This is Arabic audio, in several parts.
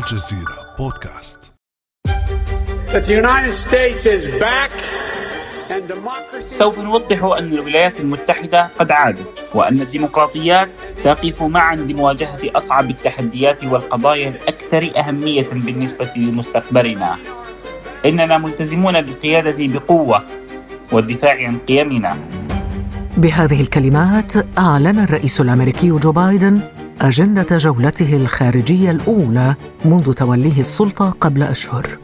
الجزيرة بودكاست. That the United States is back and democracy سوف نوضح أن الولايات المتحدة قد عادت وأن الديمقراطيات تقف معا لمواجهة أصعب التحديات والقضايا الأكثر أهمية بالنسبة لمستقبلنا. إننا ملتزمون بالقيادة بقوة والدفاع عن قيمنا. بهذه الكلمات أعلن الرئيس الأمريكي جو بايدن أجندة جولته الخارجية الأولى منذ توليه السلطة قبل أشهر.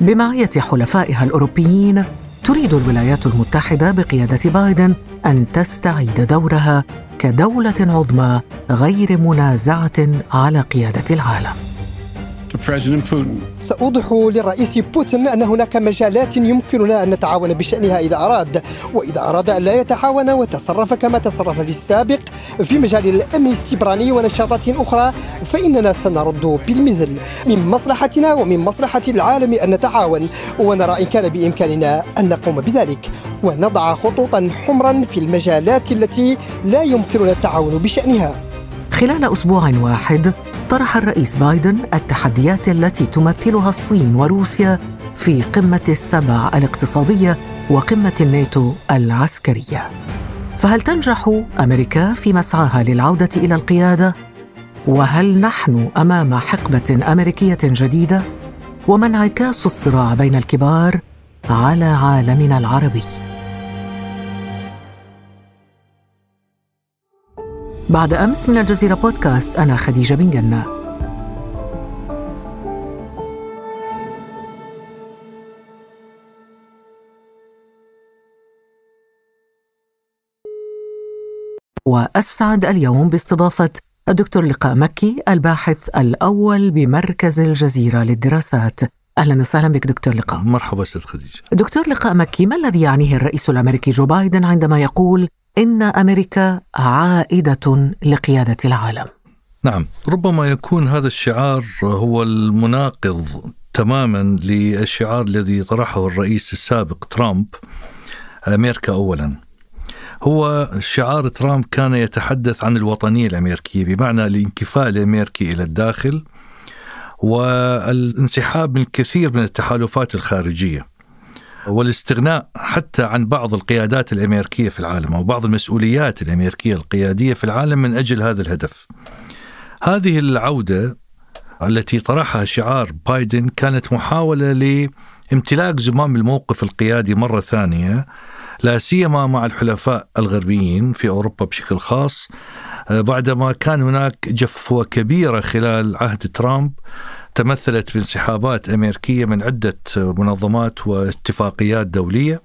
بمعية حلفائها الأوروبيين تريد الولايات المتحدة بقيادة بايدن أن تستعيد دورها كدولة عظمى غير منازعة على قيادة العالم. To President Putin. سأوضح للرئيس بوتين أن هناك مجالات يمكننا أن نتعاون بشأنها إذا أراد وإذا أراد أن لا يتعاون وتصرف كما تصرف في السابق في مجال الأمن السيبراني ونشاطات أخرى فإننا سنرد بالمثل. من مصلحتنا ومن مصلحة العالم أن نتعاون ونرى إن كان بإمكاننا أن نقوم بذلك. ونضع خطوطا حمرا في المجالات التي لا يمكننا التعاون بشأنها. خلال أسبوع واحد طرح الرئيس بايدن التحديات التي تمثلها الصين وروسيا في قمة السبع الاقتصادية وقمة الناتو العسكرية. فهل تنجح أمريكا في مسعاها للعودة إلى القيادة؟ وهل نحن أمام حقبة أمريكية جديدة؟ وما انعكاس الصراع بين الكبار على عالمنا العربي؟ بعد أمس من الجزيرة بودكاست أنا خديجة بن جنة. وأسعد اليوم باستضافة الدكتور لقاء مكي الباحث الأول بمركز الجزيرة للدراسات. أهلا وسهلا بك دكتور لقاء. مرحبا ست خديجة. دكتور لقاء مكي ما الذي يعنيه الرئيس الأمريكي جو بايدن عندما يقول إن أمريكا عائدة لقيادة العالم. نعم. ربما يكون هذا الشعار هو المناقض تماما للشعار الذي طرحه الرئيس السابق ترامب أمريكا أولا. هو شعار ترامب كان يتحدث عن الوطنية الأمريكية بمعنى الانكفاء الأمريكي إلى الداخل والانسحاب من الكثير من التحالفات الخارجية. والاستغناء حتى عن بعض القيادات الأمريكية في العالم أو بعض المسؤوليات الأمريكية القيادية في العالم من أجل هذا الهدف. هذه العودة التي طرحها شعار بايدن كانت محاولة لامتلاك زمام الموقف القيادي مرة ثانية لا سيما مع الحلفاء الغربيين في أوروبا بشكل خاص بعدما كان هناك جفوة كبيرة خلال عهد ترامب تمثلت بانسحابات أمريكية من عدة منظمات واتفاقيات دولية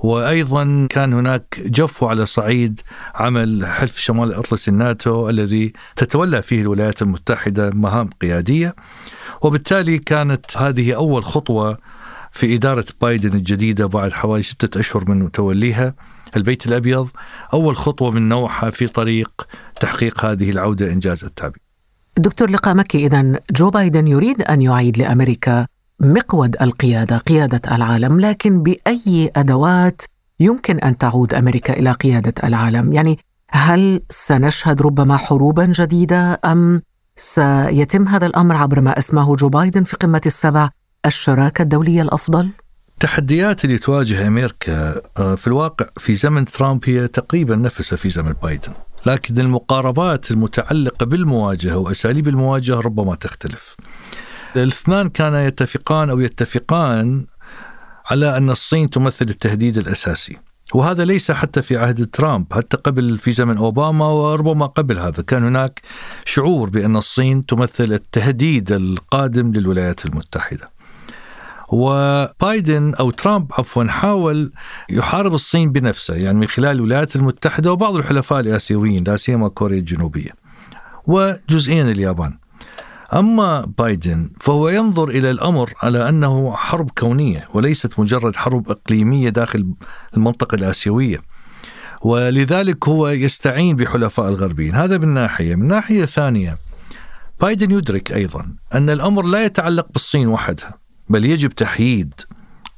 وأيضا كان هناك جفوه على صعيد عمل حلف شمال الاطلسي الناتو الذي تتولى فيه الولايات المتحدة مهام قيادية وبالتالي كانت هذه أول خطوة في إدارة بايدن الجديدة بعد حوالي ستة أشهر من توليها البيت الأبيض أول خطوة من نوعها في طريق تحقيق هذه العودة إنجاز التعبير. دكتور لقاء مكي إذا جو بايدن يريد أن يعيد لأمريكا مقود القيادة قيادة العالم لكن بأي أدوات يمكن أن تعود أمريكا إلى قيادة العالم يعني هل سنشهد ربما حروبا جديدة أم سيتم هذا الأمر عبر ما أسماه جو بايدن في قمة السبع الشراكة الدولية الأفضل؟ التحديات اللي تواجه أمريكا في الواقع في زمن ترامب هي تقريبا نفسها في زمن بايدن. لكن المقاربات المتعلقة بالمواجهة وأساليب المواجهة ربما تختلف. الاثنان كانا يتفقان أو يتفقان على أن الصين تمثل التهديد الأساسي. وهذا ليس حتى في عهد ترامب حتى قبل في زمن أوباما وربما قبل هذا. كان هناك شعور بأن الصين تمثل التهديد القادم للولايات المتحدة. وبايدن أو ترامب عفوا حاول يحارب الصين بنفسه يعني من خلال الولايات المتحدة وبعض الحلفاء الآسيويين لا سيما كوريا الجنوبية وجزئيا اليابان. أما بايدن فهو ينظر إلى الأمر على أنه حرب كونية وليست مجرد حرب إقليمية داخل المنطقة الآسيوية. ولذلك هو يستعين بحلفاء الغربيين، هذا من ناحية، من ناحية ثانية بايدن يدرك أيضا أن الأمر لا يتعلق بالصين وحدها. بل يجب تحييد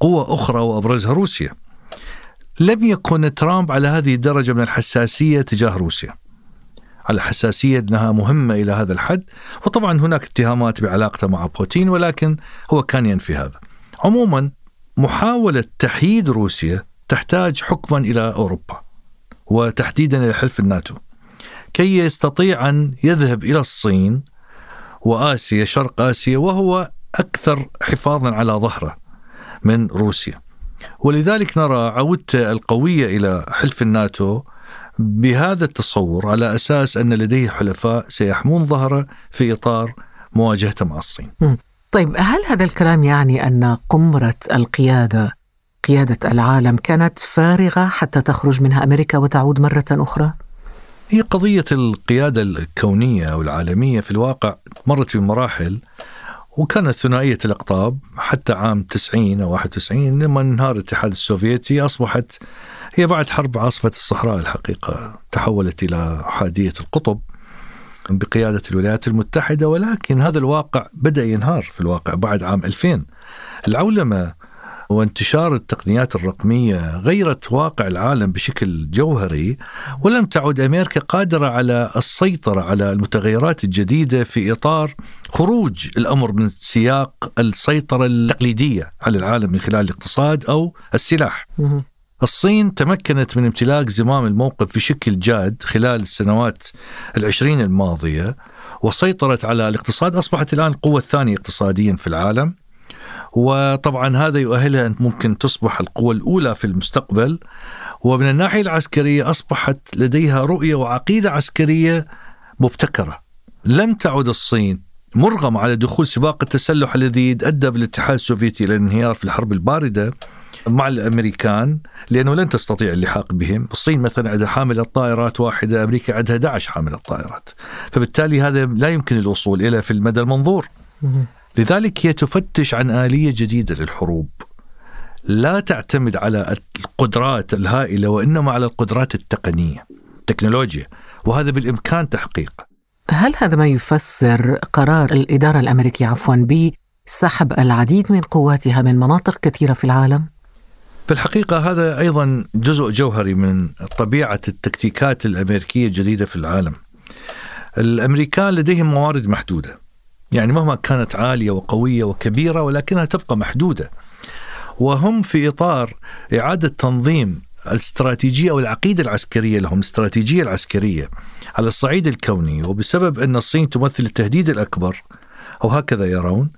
قوة أخرى وأبرزها روسيا. لم يكن ترامب على هذه الدرجة من الحساسية تجاه روسيا. على حساسية أنها مهمة إلى هذا الحد وطبعا هناك اتهامات بعلاقته مع بوتين ولكن هو كان ينفي هذا. عموما محاولة تحييد روسيا تحتاج حكما إلى أوروبا وتحديدا إلى حلف الناتو. كي يستطيع أن يذهب إلى الصين وآسيا شرق آسيا وهو أكثر حفاظا على ظهره من روسيا. ولذلك نرى عودته القوية إلى حلف الناتو بهذا التصور على أساس أن لديه حلفاء سيحمون ظهره في إطار مواجهته مع الصين. طيب هل هذا الكلام يعني أن قمرة القيادة قيادة العالم كانت فارغة حتى تخرج منها أمريكا وتعود مرة أخرى؟ هي قضية القيادة الكونية أو العالمية في الواقع مرت بمراحل وكانت ثنائية الأقطاب حتى عام 90 أو 91 لما انهار الاتحاد السوفيتي أصبحت هي بعد حرب عاصفة الصحراء الحقيقة تحولت إلى أحادية القطب بقيادة الولايات المتحدة ولكن هذا الواقع بدأ ينهار في الواقع بعد عام 2000 العولمة وانتشار التقنيات الرقمية غيرت واقع العالم بشكل جوهري ولم تعد أمريكا قادرة على السيطرة على المتغيرات الجديدة في إطار خروج الأمر من سياق السيطرة التقليدية على العالم من خلال الاقتصاد أو السلاح. الصين تمكنت من امتلاك زمام الموقف بشكل جاد خلال السنوات العشرين الماضية وسيطرت على الاقتصاد أصبحت الآن القوة الثانية اقتصاديا في العالم. وطبعا هذا يؤهلها أن ممكن تصبح القوة الأولى في المستقبل. ومن الناحية العسكرية أصبحت لديها رؤية وعقيدة عسكرية مبتكرة. لم تعد الصين مرغمة على دخول سباق التسلح الذي أدى بالاتحاد السوفيتي إلى الانهيار في الحرب الباردة مع الأمريكان لأنه لن تستطيع اللحاق بهم، الصين مثلا عندها حامله طائرات واحدة، أمريكا عندها 11 حامله طائرات، فبالتالي هذا لا يمكن الوصول إلى في المدى المنظور. لذلك هي تفتش عن آلية جديدة للحروب. لا تعتمد على القدرات الهائلة وإنما على القدرات التقنية، التكنولوجيا، وهذا بالإمكان تحقيقه. هل هذا ما يفسر قرار الإدارة الأمريكية عفوا بسحب العديد من قواتها من مناطق كثيرة في العالم؟ في الحقيقة هذا أيضا جزء جوهري من طبيعة التكتيكات الأمريكية الجديدة في العالم الأمريكان لديهم موارد محدودة يعني مهما كانت عالية وقوية وكبيرة ولكنها تبقى محدودة. وهم في إطار إعادة تنظيم الاستراتيجية أو العقيدة العسكرية لهم الاستراتيجية العسكرية على الصعيد الكوني وبسبب أن الصين تمثل التهديد الأكبر. أو هكذا يرون.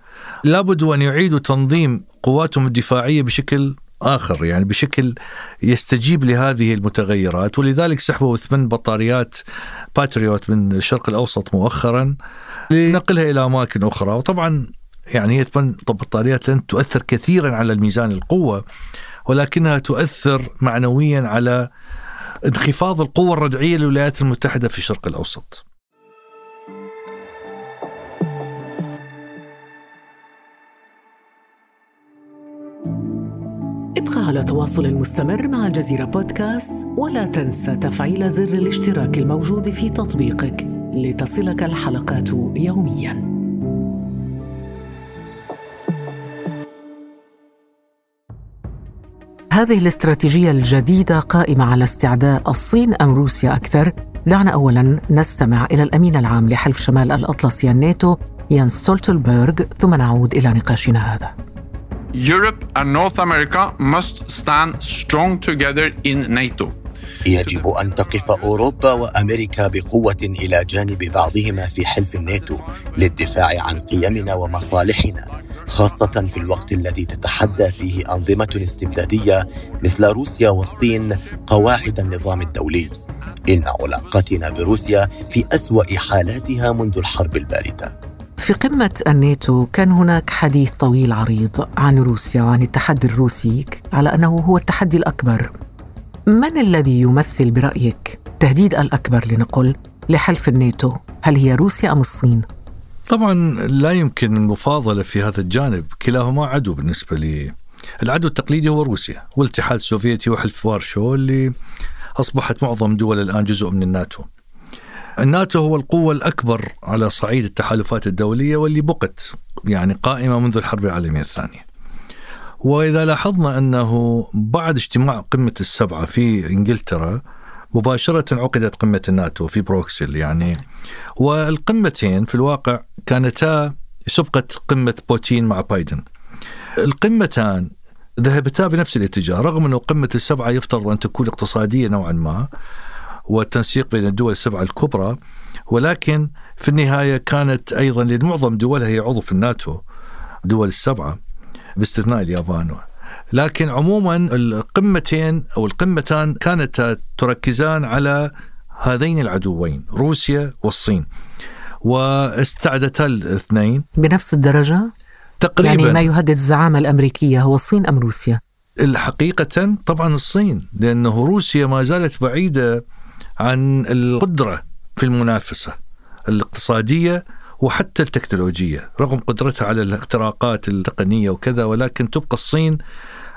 لابد أن يعيدوا تنظيم قواتهم الدفاعية بشكل آخر يعني بشكل يستجيب لهذه المتغيرات. ولذلك سحبوا ثمان بطاريات باتريوت من الشرق الأوسط مؤخرا. لنقلها إلى أماكن أخرى. وطبعا يعني هي ثمان بطاريات لن تؤثر كثيرا على الميزان القوة ولكنها تؤثر معنويا على انخفاض القوة الردعية للولايات المتحدة في الشرق الأوسط. ابقى على تواصل مستمر مع الجزيرة بودكاست ولا تنسى تفعيل زر الاشتراك الموجود في تطبيقك لتصلك الحلقات يومياً. هذه الاستراتيجية الجديدة قائمة على استعداء الصين أم روسيا أكثر؟ دعنا أولا نستمع إلى الأمين العام لحلف شمال الأطلسي الناتو يانس ستولتنبرغ ثم نعود إلى نقاشنا هذا. Europe and North America must stand strong together in NATO. يجب أن تقف أوروبا وأمريكا بقوة إلى جانب بعضهما في حلف الناتو للدفاع عن قيمنا ومصالحنا خاصة في الوقت الذي تتحدى فيه أنظمة استبدادية مثل روسيا والصين قواعد النظام الدولي إن علاقتنا بروسيا في أسوأ حالاتها منذ الحرب الباردة في قمة الناتو كان هناك حديث طويل عريض عن روسيا وعن التحدي الروسي على أنه هو التحدي الأكبر. من الذي يمثل برأيك التهديد الأكبر لنقل لحلف الناتو؟ هل هي روسيا أم الصين؟ طبعا لا يمكن المفاضلة في هذا الجانب. كلاهما عدو بالنسبة لي. العدو التقليدي هو روسيا والاتحاد السوفيتي وحلف وارشو اللي أصبحت معظم دول الآن جزء من الناتو. الناتو هو القوة الأكبر على صعيد التحالفات الدولية واللي بقت يعني قائمة منذ الحرب العالمية الثانية. وإذا لاحظنا أنه بعد اجتماع قمة السبعة في إنجلترا مباشرة عقدت قمة الناتو في بروكسل يعني. والقمتين في الواقع كانتا سبقت قمة بوتين مع بايدن. القمتان ذهبتا بنفس الاتجاه رغم أنه قمة السبعة يفترض أن تكون اقتصادية نوعا ما والتنسيق بين الدول السبعة الكبرى ولكن في النهاية كانت أيضا لمعظم دولها هي عضو في الناتو دول السبعة باستثناء اليابان لكن عموما القمتين أو القمتان كانتا تركزان على هذين العدوين روسيا والصين واستعدتا الاثنين بنفس الدرجة؟ تقريبا يعني ما يهدد الزعامة الأمريكية هو الصين أم روسيا؟ الحقيقة طبعا الصين لأنه روسيا ما زالت بعيدة عن القدرة في المنافسة الاقتصادية وحتى التكنولوجية رغم قدرتها على الاختراقات التقنية وكذا ولكن تبقى الصين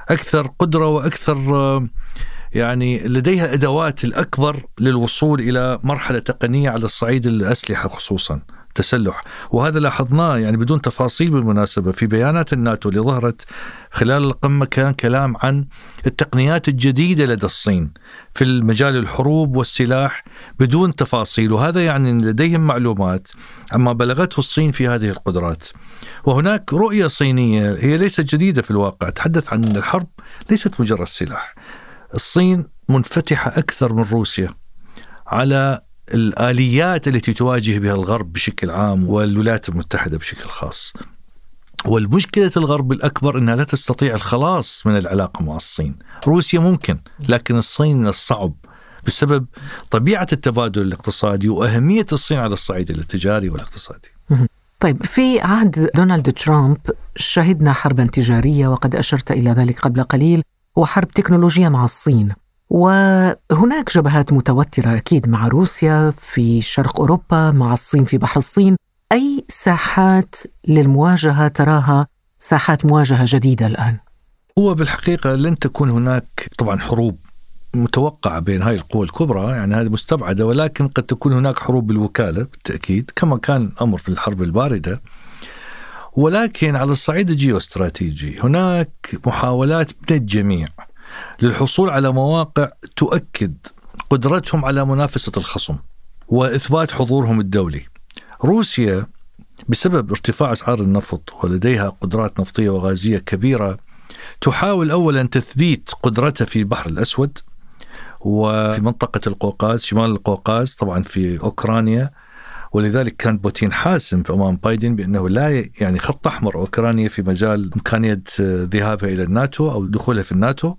أكثر قدرة وأكثر يعني لديها أدوات الأكبر للوصول إلى مرحلة تقنية على الصعيد الأسلحة خصوصا. التسلح. وهذا لاحظناه يعني بدون تفاصيل بالمناسبة في بيانات الناتو اللي ظهرت خلال القمة كان كلام عن التقنيات الجديدة لدى الصين في المجال الحروب والسلاح بدون تفاصيل. وهذا يعني لديهم معلومات عما بلغته الصين في هذه القدرات. وهناك رؤية صينية هي ليست جديدة في الواقع تحدث عن الحرب ليست مجرد سلاح. الصين منفتحة أكثر من روسيا على الآليات التي تواجه بها الغرب بشكل عام والولايات المتحدة بشكل خاص. والمشكلة الغرب الأكبر أنها لا تستطيع الخلاص من العلاقة مع الصين. روسيا ممكن لكن الصين من الصعب بسبب طبيعة التبادل الاقتصادي وأهمية الصين على الصعيد التجاري والاقتصادي. طيب في عهد دونالد ترامب شهدنا حربا تجارية وقد أشرت إلى ذلك قبل قليل وحرب تكنولوجية مع الصين. وهناك جبهات متوترة أكيد مع روسيا في شرق أوروبا مع الصين في بحر الصين. أي ساحات للمواجهة تراها ساحات مواجهة جديدة الآن؟ هو بالحقيقة لن تكون هناك طبعا حروب متوقعة بين هاي القوى الكبرى يعني هذه مستبعدة ولكن قد تكون هناك حروب بالوكالة بالتأكيد كما كان الأمر في الحرب الباردة. ولكن على الصعيد الجيوستراتيجي هناك محاولات من الجميع. للحصول على مواقع تؤكد قدرتهم على منافسة الخصم وإثبات حضورهم الدولي. روسيا بسبب ارتفاع أسعار النفط ولديها قدرات نفطية وغازية كبيرة تحاول أولا تثبيت قدرتها في البحر الأسود وفي منطقة القوقاز شمال القوقاز طبعا في أوكرانيا. ولذلك كان بوتين حاسم في أمام بايدن بأنه لا يعني خط أحمر أوكرانيا في مجال إمكانية ذهابها إلى الناتو أو دخولها في الناتو.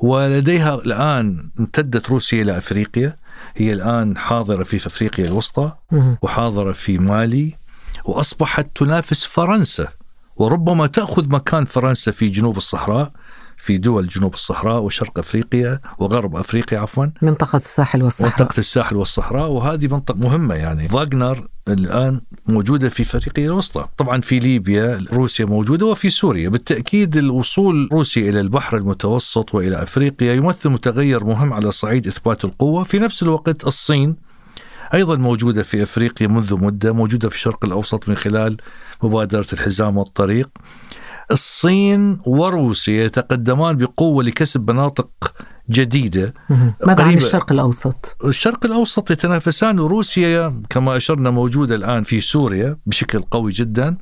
ولديها الآن امتدت روسيا إلى أفريقيا. هي الآن حاضرة في أفريقيا الوسطى وحاضرة في مالي وأصبحت تنافس فرنسا وربما تأخذ مكان فرنسا في جنوب الصحراء. في دول جنوب الصحراء وشرق أفريقيا وغرب أفريقيا عفوا. منطقة الساحل والصحراء. منطقة الساحل والصحراء وهذه منطقة مهمة يعني. فاغنر الآن موجودة في افريقيا الوسطى. طبعا في ليبيا روسيا موجودة وفي سوريا. بالتأكيد الوصول روسيا إلى البحر المتوسط وإلى أفريقيا يمثل متغير مهم على صعيد إثبات القوة. في نفس الوقت الصين أيضا موجودة في أفريقيا منذ مدة موجودة في الشرق الأوسط من خلال مبادرة الحزام والطريق. الصين وروسيا يتقدمان بقوة لكسب مناطق جديدة. ماذا عن الشرق الأوسط؟ الشرق الأوسط يتنافسان وروسيا كما أشرنا موجودة الآن في سوريا بشكل قوي جدا.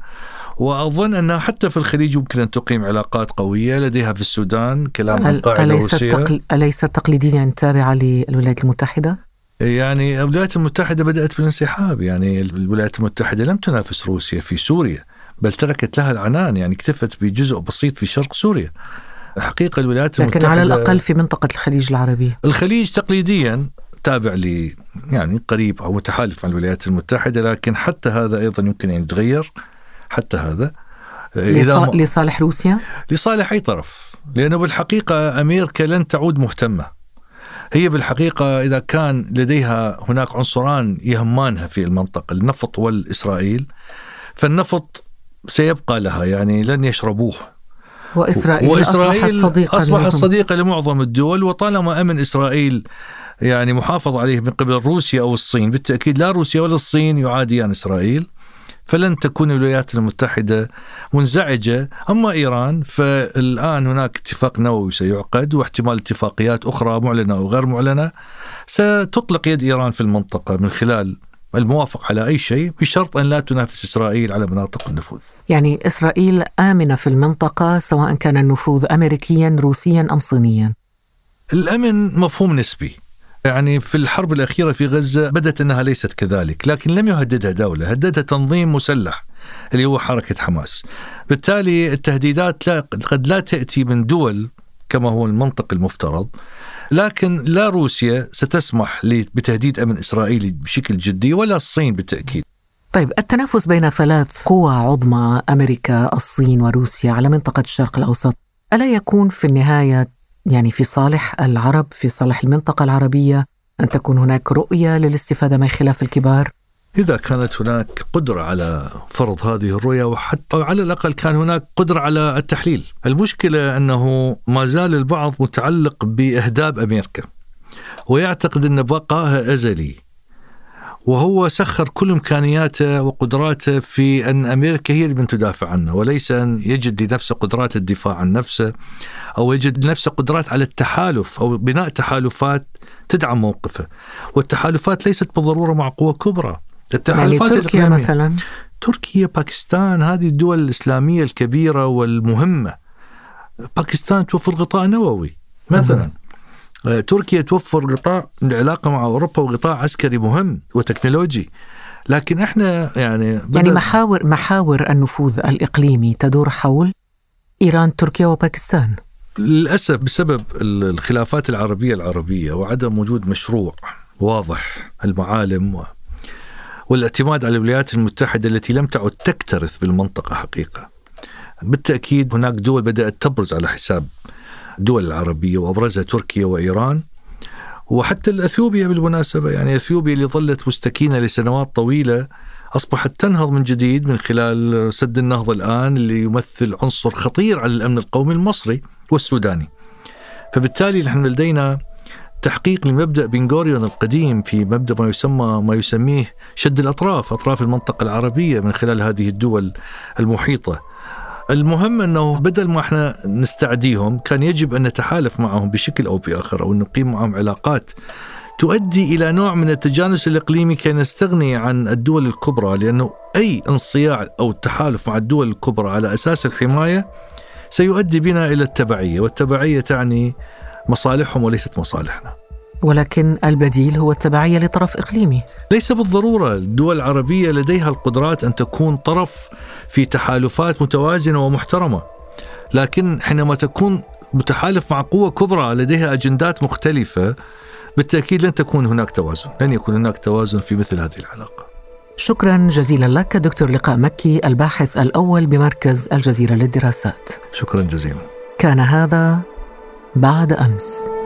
وأظن أنها حتى في الخليج يمكن أن تقيم علاقات قوية لديها في السودان كلام عن قاعدة روسية تقل... أليست تقليديا تابعة للولايات المتحدة؟ يعني الولايات المتحدة بدأت بالانسحاب يعني الولايات المتحدة لم تنافس روسيا في سوريا. بل تركت لها العنان يعني اكتفت بجزء بسيط في شرق سوريا. حقيقة الولايات لكن المتحدة على الأقل في منطقة الخليج العربي الخليج تقليديا تابع ل يعني قريب أو متحالف مع الولايات المتحدة لكن حتى هذا أيضا يمكن أن يتغير. حتى هذا. إذا م... لصالح روسيا؟ لصالح أي طرف. لأنه بالحقيقة أمريكا لن تعود مهتمة. هي بالحقيقة إذا كان لديها هناك عنصران يهمانها في المنطقة النفط والإسرائيل. فالنفط سيبقى لها يعني لن يشربوه. وإسرائيل, وإسرائيل أصبحت صديقة أصبحت صديقة لمعظم الدول وطالما أمن إسرائيل يعني محافظ عليه من قبل روسيا أو الصين بالتأكيد لا روسيا ولا الصين يعاديان إسرائيل فلن تكون الولايات المتحدة منزعجة. أما إيران فالآن هناك اتفاق نووي سيعقد واحتمال اتفاقيات أخرى معلنة أو غير معلنة. ستطلق يد إيران في المنطقة من خلال الموافق على أي شيء بشرط أن لا تنافس إسرائيل على مناطق النفوذ. يعني إسرائيل آمنة في المنطقة سواء كان النفوذ أمريكيا روسيا أم صينيا. الأمن مفهوم نسبي. يعني في الحرب الأخيرة في غزة بدت أنها ليست كذلك لكن لم يهددها دولة هددها تنظيم مسلح اللي هو حركة حماس. بالتالي التهديدات لا قد لا تأتي من دول كما هو المنطق المفترض. لكن لا روسيا ستسمح بتهديد أمن إسرائيلي بشكل جدي ولا الصين بالتأكيد. طيب التنافس بين ثلاث قوى عظمى أمريكا، الصين وروسيا على منطقة الشرق الأوسط، ألا يكون في النهاية يعني في صالح العرب، في صالح المنطقة العربية أن تكون هناك رؤية للاستفادة من خلاف الكبار؟ إذا كانت هناك قدرة على فرض هذه الرؤية وحتى على الأقل كان هناك قدرة على التحليل. المشكلة أنه ما زال البعض متعلق بإهداب أمريكا ويعتقد أن بقائها أزلي وهو سخر كل إمكانياته وقدراته في أن أمريكا هي من تدافع عنه وليس أن يجد لنفسه قدرات الدفاع عن نفسه أو يجد لنفسه قدرات على التحالف أو بناء تحالفات تدعم موقفه. والتحالفات ليست بالضرورة مع قوى كبرى. التحالفات يعني تركيا مثلا؟ تركيا باكستان هذه الدول الإسلامية الكبيرة والمهمة. باكستان توفر غطاء نووي مثلا. مم. تركيا توفر غطاء العلاقة مع أوروبا وغطاء عسكري مهم وتكنولوجي. لكن إحنا يعني يعني محاور محاور النفوذ الإقليمي تدور حول إيران تركيا وباكستان؟ للأسف بسبب الخلافات العربية العربية وعدم وجود مشروع واضح المعالم والاعتماد على الولايات المتحدة التي لم تعد تكترث بالمنطقة حقيقة. بالتأكيد هناك دول بدأت تبرز على حساب الدول العربية وأبرزها تركيا وإيران. وحتى الأثيوبيا بالمناسبة يعني أثيوبيا اللي ظلت مستكينة لسنوات طويلة أصبحت تنهض من جديد من خلال سد النهضة الآن اللي يمثل عنصر خطير على الأمن القومي المصري والسوداني. فبالتالي نحن لدينا تحقيق لمبدأ بنغوريون القديم في مبدأ ما يسمى ما يسميه شد الأطراف، أطراف المنطقة العربية من خلال هذه الدول المحيطة. المهم أنه بدل ما إحنا نستعديهم كان يجب أن نتحالف معهم بشكل أو بآخر أو نقيم معهم علاقات تؤدي إلى نوع من التجانس الإقليمي كي نستغني عن الدول الكبرى لأنه أي انصياع أو تحالف مع الدول الكبرى على أساس الحماية سيؤدي بنا إلى التبعية، والتبعية تعني مصالحهم وليست مصالحنا. ولكن البديل هو التبعية لطرف إقليمي. ليس بالضرورة الدول العربية لديها القدرات أن تكون طرف في تحالفات متوازنة ومحترمة. لكن حينما تكون متحالف مع قوة كبرى لديها أجندات مختلفة بالتأكيد لن تكون هناك توازن لن يكون هناك توازن في مثل هذه العلاقة. شكرا جزيلا لك دكتور لقاء مكي الباحث الأول بمركز الجزيرة للدراسات. شكرا جزيلا. كان هذا بعد أمس.